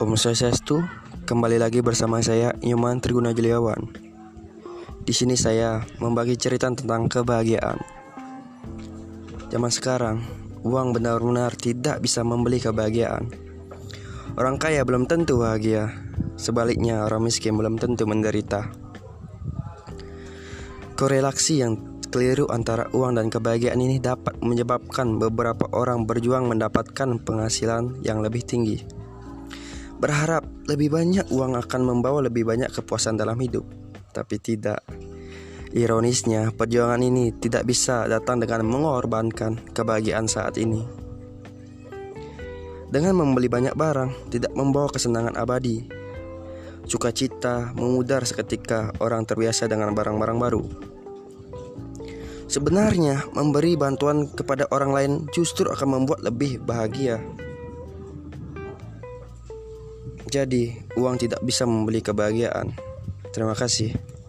Om Swastiastu, kembali lagi bersama saya Nyoman Triguna Juliawan. Di sini saya membagi cerita tentang kebahagiaan. Zaman sekarang, uang benar-benar tidak bisa membeli kebahagiaan. Orang kaya belum tentu bahagia, sebaliknya orang miskin belum tentu menderita. Korelasi yang keliru antara uang dan kebahagiaan ini dapat menyebabkan beberapa orang berjuang mendapatkan penghasilan yang lebih tinggi berharap lebih banyak uang akan membawa lebih banyak kepuasan dalam hidup, tapi tidak. Ironisnya, perjuangan ini tidak bisa datang dengan mengorbankan kebahagiaan saat ini. Dengan membeli banyak barang, tidak membawa kesenangan abadi. Sukacita memudar seketika orang terbiasa dengan barang-barang baru. Sebenarnya, memberi bantuan kepada orang lain justru akan membuat lebih bahagia. Jadi, uang tidak bisa membeli kebahagiaan. Terima kasih.